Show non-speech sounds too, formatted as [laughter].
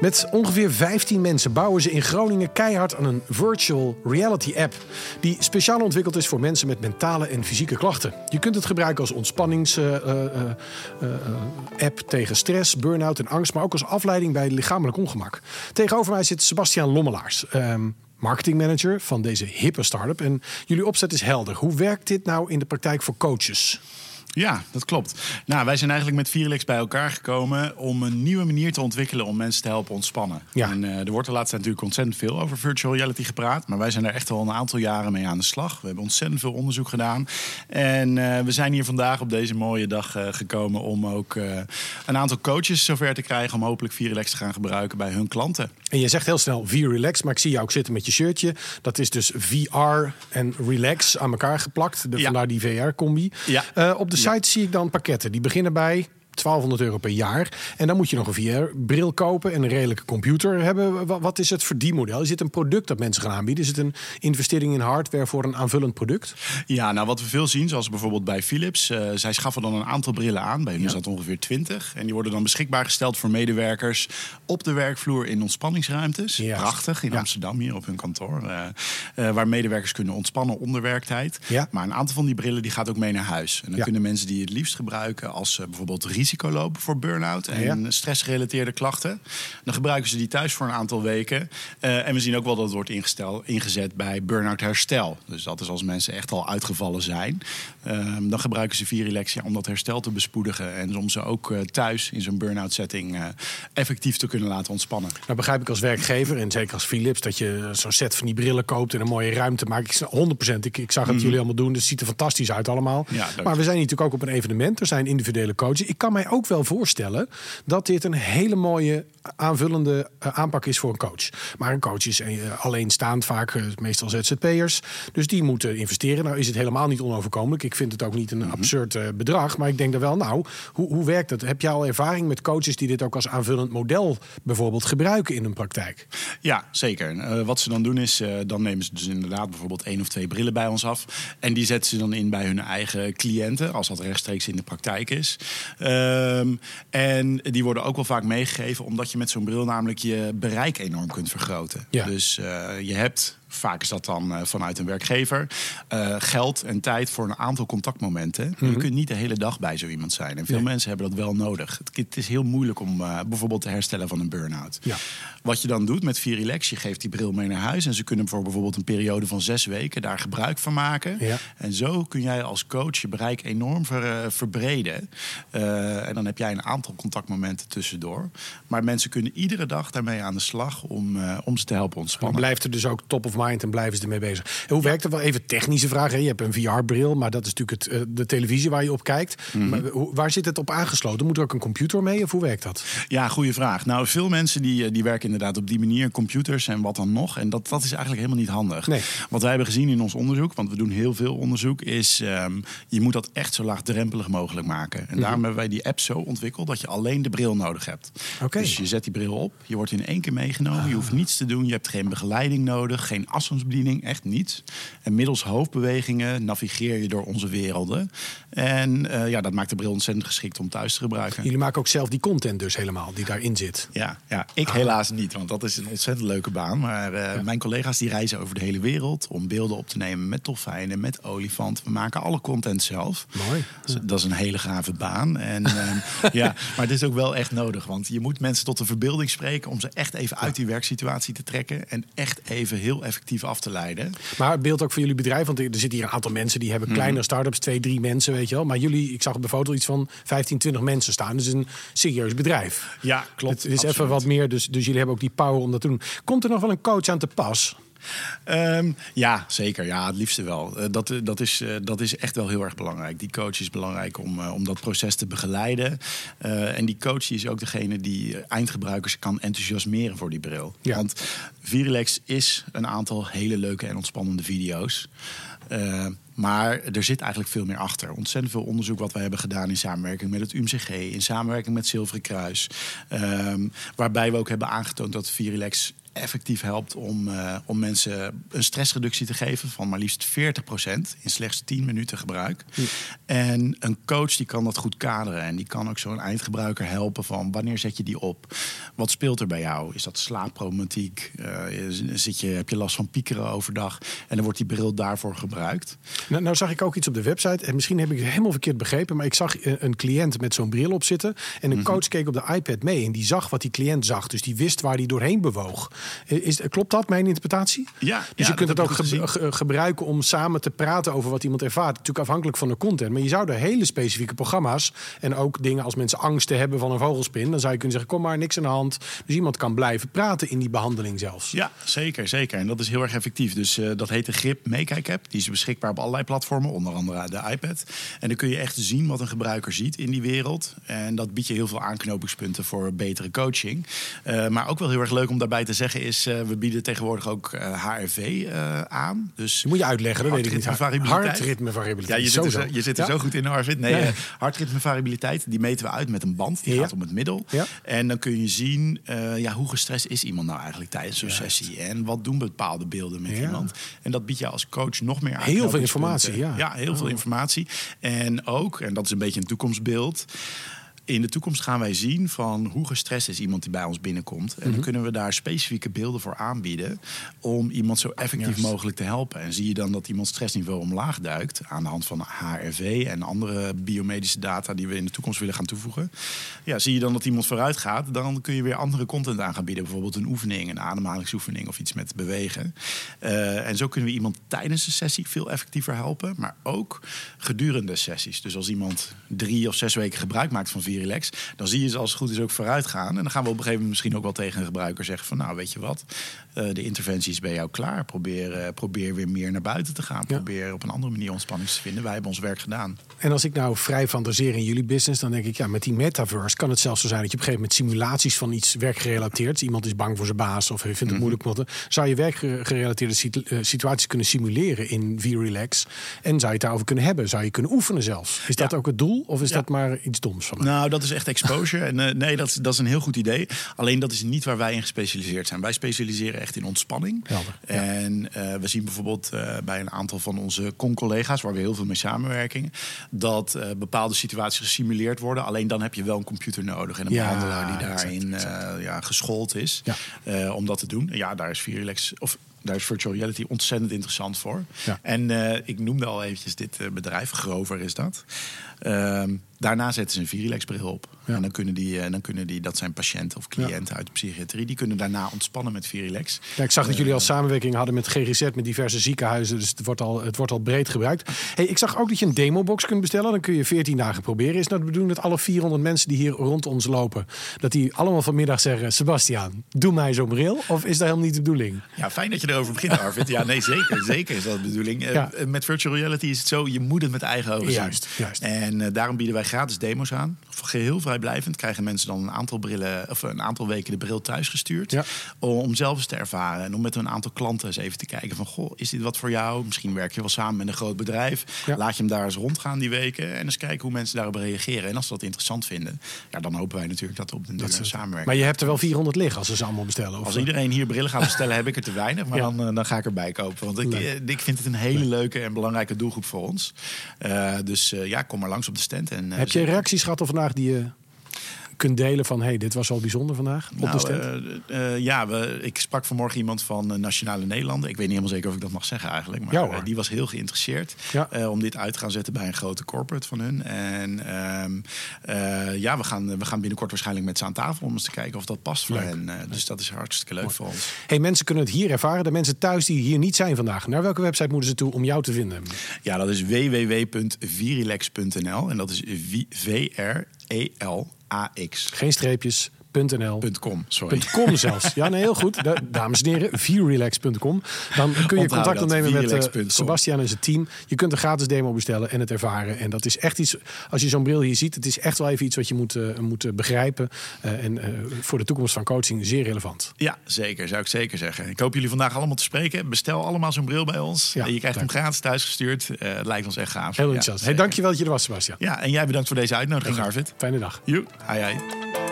Met ongeveer 15 mensen bouwen ze in Groningen keihard aan een virtual reality app. Die speciaal ontwikkeld is voor mensen met mentale en fysieke klachten. Je kunt het gebruiken als ontspannings-app tegen stress, burn-out en angst. Maar ook als afleiding bij lichamelijk ongemak. Tegenover mij zit Sebastiaan Lommelaars. Um, marketingmanager van deze hippe start-up. En jullie opzet is helder. Hoe werkt dit nou in de praktijk voor coaches? Ja, dat klopt. Nou, wij zijn eigenlijk met Vierlex bij elkaar gekomen om een nieuwe manier te ontwikkelen om mensen te helpen ontspannen. Ja. En uh, er wordt de laatste tijd natuurlijk ontzettend veel over virtual reality gepraat, maar wij zijn er echt al een aantal jaren mee aan de slag. We hebben ontzettend veel onderzoek gedaan en uh, we zijn hier vandaag op deze mooie dag uh, gekomen om ook een aantal coaches zover te krijgen om hopelijk Vierlex te gaan gebruiken bij hun klanten. En je zegt heel snel V-Relax, maar ik zie jou ook zitten met je shirtje. Dat is dus VR en Relax aan elkaar geplakt. De, ja. Vandaar die VR-combi. Ja. op de site zie ik dan pakketten. Die beginnen bij 1200 euro per jaar. En dan moet je nog een VR-bril kopen en een redelijke computer hebben. Wat is het verdienmodel? Is dit een product dat mensen gaan aanbieden? Is het een investering in hardware voor een aanvullend product? Ja, nou wat we veel zien, zoals bijvoorbeeld bij Philips. Uh, zij schaffen dan een aantal brillen aan. Bij hen is dat ongeveer 20. En die worden dan beschikbaar gesteld voor medewerkers op de werkvloer in ontspanningsruimtes. Prachtig, in Amsterdam hier op hun kantoor. Uh, uh, waar medewerkers kunnen ontspannen onder werktijd. Ja. Maar een aantal van die brillen die gaat ook mee naar huis. En dan kunnen mensen die het liefst gebruiken als bijvoorbeeld risico risico lopen voor burn-out en stressgerelateerde klachten. Dan gebruiken ze die thuis voor een aantal weken. Uh, en we zien ook wel dat het wordt ingesteld, ingezet bij burn-out herstel. Dus dat is als mensen echt al uitgevallen zijn. Uh, dan gebruiken ze Virilexia om dat herstel te bespoedigen. En om ze ook uh, thuis in zo'n burn-out setting eh, effectief te kunnen laten ontspannen. Nou begrijp ik als werkgever en zeker als Philips dat je zo'n set van die brillen koopt en een mooie ruimte maakt. Ik 100%. Ik, ik zag het mm. jullie allemaal doen. Dus het ziet er fantastisch uit allemaal. Ja, maar we zijn natuurlijk ook op een evenement. Er zijn individuele coaches. Ik kan mij ook wel voorstellen dat dit een hele mooie aanvullende eh, aanpak is voor een coach. Maar een coach is uh, alleenstaand, vaak uh, meestal ZZP'ers. Dus die moeten investeren. Nou is het helemaal niet onoverkomelijk. Ik vind het ook niet een mm absurd bedrag. Maar ik denk er wel, nou, hoe, hoe werkt het? Heb je al ervaring met coaches die dit ook als aanvullend model bijvoorbeeld gebruiken in hun praktijk? Ja, zeker. wat ze dan doen is, dan nemen ze dus inderdaad bijvoorbeeld één of twee brillen bij ons af. En die zetten ze dan in bij hun eigen cliënten, als dat rechtstreeks in de praktijk is. Ehm, en die worden ook wel vaak meegegeven, omdat je met zo'n bril namelijk je bereik enorm kunt vergroten. Ja. Dus uh, je hebt Vaak is dat dan uh, vanuit een werkgever. Uh, geld en tijd voor een aantal contactmomenten. Mm -hmm. Je kunt niet de hele dag bij zo iemand zijn. En veel nee. mensen hebben dat wel nodig. Het, het is heel moeilijk om uh, bijvoorbeeld te herstellen van een burn-out. Ja. Wat je dan doet met Virilex, je geeft die bril mee naar huis. En ze kunnen voor bijvoorbeeld een periode van zes weken daar gebruik van maken. Ja. En zo kun jij als coach je bereik enorm ver, verbreden. en dan heb jij een aantal contactmomenten tussendoor. Maar mensen kunnen iedere dag daarmee aan de slag om, om ze te helpen ontspannen. Dan blijft er dus ook top of mind en blijven ze ermee bezig. En hoe werkt het wel? Even technische vraag. Hè? Je hebt een VR-bril, maar dat is natuurlijk het, uh, de televisie waar je op kijkt. Mm -hmm. maar, hoe, waar zit het op aangesloten? Moet er ook een computer mee of hoe werkt dat? Ja, goede vraag. Nou, veel mensen die, eh, die werken inderdaad op die manier, computers en wat dan nog. En dat, dat is eigenlijk helemaal niet handig. Nee. Wat wij hebben gezien in ons onderzoek, want we doen heel veel onderzoek, is um, je moet dat echt zo laagdrempelig mogelijk maken. En mm -hmm. daarom hebben wij die app zo ontwikkeld dat je alleen de bril nodig hebt. Okay. Dus je zet die bril op, je wordt in één keer meegenomen, ah. je hoeft niets te doen, je hebt geen begeleiding nodig, geen afstandsbediening, echt niet. En middels hoofdbewegingen navigeer je door onze werelden. En uh, ja, dat maakt de bril ontzettend geschikt om thuis te gebruiken. Jullie maken ook zelf die content dus helemaal, die daarin zit? Ja, ja ik ah. helaas niet, want dat is een ontzettend leuke baan. Maar uh, ja. mijn collega's die reizen over de hele wereld om beelden op te nemen met dolfijnen, met olifanten. We maken alle content zelf. Mooi. Dus dat is een hele gave baan. En, uh, [laughs] ja, maar het is ook wel echt nodig, want je moet mensen tot de verbeelding spreken om ze echt even uit die werksituatie te trekken en echt even heel effectief af te leiden. Maar het beeld ook voor jullie bedrijf, want er zitten hier een aantal mensen die hebben kleine mm. start-ups, twee, drie mensen, weet je wel. Maar jullie, ik zag op de foto iets van 15, 20 mensen staan. Dus een serieus bedrijf. Ja, klopt. Het is absoluut. even wat meer, dus, dus jullie hebben ook die power om dat te doen. Komt er nog wel een coach aan te pas? Um, ja, zeker. Ja, het liefste wel. Uh, dat, dat, is, uh, dat is echt wel heel erg belangrijk. Die coach is belangrijk om, uh, om dat proces te begeleiden. en die coach is ook degene die eindgebruikers kan enthousiasmeren voor die bril. Ja. Want Virilex is een aantal hele leuke en ontspannende video's. Maar er zit eigenlijk veel meer achter. Ontzettend veel onderzoek wat we hebben gedaan in samenwerking met het UMCG, in samenwerking met Zilveren Kruis. Um, waarbij we ook hebben aangetoond dat Virilex effectief helpt om, uh, om mensen een stressreductie te geven van maar liefst 40% in slechts 10 minuten gebruik. En een coach die kan dat goed kaderen en die kan ook zo'n eindgebruiker helpen van wanneer zet je die op? Wat speelt er bij jou? Is dat slaapproblematiek? Uh, zit je, heb je last van piekeren overdag? En dan wordt die bril daarvoor gebruikt. Nou, nou zag ik ook iets op de website en misschien heb ik het helemaal verkeerd begrepen, maar ik zag een cliënt met zo'n bril op zitten en een mhm. coach keek op de iPad mee en die zag wat die cliënt zag, dus die wist waar hij doorheen bewoog. Is, klopt dat, mijn interpretatie? Ja. Dus je kunt het ook gebruiken om samen te praten over wat iemand ervaart. Natuurlijk afhankelijk van de content. Maar je zou er hele specifieke programma's en ook dingen als mensen angsten hebben van een vogelspin. Dan zou je kunnen zeggen: kom maar, niks aan de hand. Dus iemand kan blijven praten in die behandeling zelfs. Ja, zeker, zeker. En dat is heel erg effectief. Dus uh, dat heet de Grip Meekijk app. Die is beschikbaar op allerlei platformen, onder andere de iPad. En dan kun je echt zien wat een gebruiker ziet in die wereld. En dat biedt je heel veel aanknopingspunten voor betere coaching. Uh, maar ook wel heel erg leuk om daarbij te zeggen is, uh, we bieden tegenwoordig ook HRV uh, aan. Dus moet je uitleggen, dat weet ik niet. Hartritmevariabiliteit. Ja, je zit, er, zo, je zit er zo goed in, Arvid. Nee, ja. hartritmevariabiliteit, die meten we uit met een band. Die gaat om het middel. En dan kun je zien, ja, hoe gestrest is iemand nou eigenlijk tijdens zo'n sessie? En wat doen bepaalde beelden met iemand? En dat biedt je als coach nog meer aan. Heel veel informatie, ja. Ja, heel veel oh. informatie. En ook, en dat is een beetje een toekomstbeeld in de toekomst gaan wij zien van hoe gestrest is iemand die bij ons binnenkomt. En dan mhm. kunnen we daar specifieke beelden voor aanbieden om iemand zo effectief mogelijk te helpen. En zie je dan dat iemand stressniveau omlaag duikt aan de hand van HRV en andere biomedische data die we in de toekomst willen gaan toevoegen. Ja, zie je dan dat iemand vooruit gaat, dan kun je weer andere content aan gaan bieden. Bijvoorbeeld een oefening, een ademhalingsoefening of iets met bewegen. Uh, en zo kunnen we iemand tijdens de sessie veel effectiever helpen, maar ook gedurende sessies. Dus als iemand drie of zes weken gebruik maakt van vier relax. Dan zie je ze als het goed is ook vooruit gaan. En dan gaan we op een gegeven moment misschien ook wel tegen een gebruiker zeggen van nou weet je wat, uh, de interventie is bij jou klaar. Probeer, uh, probeer weer meer naar buiten te gaan. Probeer op een andere manier ontspanning te vinden. Wij hebben ons werk gedaan. En als ik nou vrij fantaseer in jullie business, dan denk ik ja, met die metaverse kan het zelfs zo zijn dat je op een gegeven moment simulaties van iets werkgerelateerd. Iemand is bang voor zijn baas of vindt het mm moeilijk. Zou je werkgerelateerde eh, situaties kunnen simuleren in V-Relax? En zou je het daarover kunnen hebben? Zou je kunnen oefenen zelfs? Is dat ook het doel? Of is dat maar iets doms van mij? Nou, nou, dat is echt exposure. en uh, nee, dat is, dat is een heel goed idee. Alleen dat is niet waar wij in gespecialiseerd zijn. Wij specialiseren echt in ontspanning. En uh, we zien bijvoorbeeld uh, bij een aantal van onze con-collega's, waar we heel veel mee samenwerken, dat bepaalde situaties gesimuleerd worden. Alleen dan heb je wel een computer nodig en een ja, behandelaar die daarin Ja, geschoold is om dat te doen. Ja, daar is Virelex of daar is virtual reality ontzettend interessant voor. En uh, ik noemde al eventjes dit uh, bedrijf, Grover is dat. Uh, daarna zetten ze een Virilex-bril op. En dan kunnen, die, uh, dan kunnen die, dat zijn patiënten of cliënten uit de psychiatrie, die kunnen daarna ontspannen met Virilex. Ja, ik zag dat jullie al samenwerking hadden met GGZ, met diverse ziekenhuizen. Dus het wordt al, het wordt al breed gebruikt. Hey, ik zag ook dat je een demobox kunt bestellen. Dan kun je 14 dagen proberen. Is dat de bedoeling dat alle 400 mensen die hier rond ons lopen, dat die allemaal vanmiddag zeggen: Sebastiaan, doe mij zo'n bril? Of is dat helemaal niet de bedoeling? Ja, fijn dat je erover begint, [laughs] Arvid. Ja, nee, zeker. Zeker is dat de bedoeling. Ja. Uh, met virtual reality is het zo, je moet het met eigen ogen zien. Juist, juist. En uh, daarom bieden wij gratis demo's aan. Geheel vrijblijvend krijgen mensen dan een aantal brillen of een aantal weken de bril thuis gestuurd. Ja. Om zelf eens te ervaren. En om met een aantal klanten eens even te kijken van goh, is dit wat voor jou? Misschien werk je wel samen met een groot bedrijf. Laat je hem daar eens rondgaan die weken. En eens kijken hoe mensen daarop reageren. En als ze dat interessant vinden, ja, dan hopen wij natuurlijk dat we op de deur samenwerken. Maar je hebt er wel 400 liggen als ze ze allemaal bestellen. Of? Als iedereen hier brillen gaat bestellen, heb ik er te weinig. Maar dan, eh, dan ga ik erbij kopen. Want ik, eh, ik vind het een hele leuke en belangrijke doelgroep voor ons. Uh, dus ja, kom maar langs op de stand. En, heb je reacties gehad of vandaag die je kunt delen van... hey, dit was wel bijzonder vandaag op nou, de uh, uh, ja, we, ik sprak vanmorgen iemand van Nationale Nederlanden. Ik weet niet helemaal zeker of ik dat mag zeggen eigenlijk. Maar ja, die was heel geïnteresseerd ja. om dit uit te gaan zetten bij een grote corporate van hun. En ehm, ja, we gaan, we gaan binnenkort waarschijnlijk met ze aan tafel... om eens te kijken of dat past voor hen. dus dat is hartstikke leuk voor ons. Hey, mensen kunnen het hier ervaren. De mensen thuis die hier niet zijn vandaag. Naar welke website moeten ze toe om jou te vinden? Ja, dat is www.virilex.nl. En dat is V-R-E-L AX. Geen streepjes. .nl. .com, sorry. .com zelfs. Ja, nee, heel goed. dames en heren, vierrelax.com. Dan kun je contact opnemen met uh, Sebastian en zijn team. Je kunt een gratis demo bestellen en het ervaren. En dat is echt iets, als je zo'n bril hier ziet, het is echt wel even iets wat je moet, uh, moet begrijpen. Uh, en voor de toekomst van coaching zeer relevant. Ja, zeker. Zou ik zeker zeggen. Ik hoop jullie vandaag allemaal te spreken. Bestel allemaal zo'n bril bij ons. Ja, je krijgt hem gratis thuisgestuurd. het lijkt ons echt gaaf. Heel interessant. Ja, hey, dankjewel dat je er was, Sebastian. Ja, en jij bedankt voor deze uitnodiging, Arvid. Fijne dag. Joe. Hai, hai.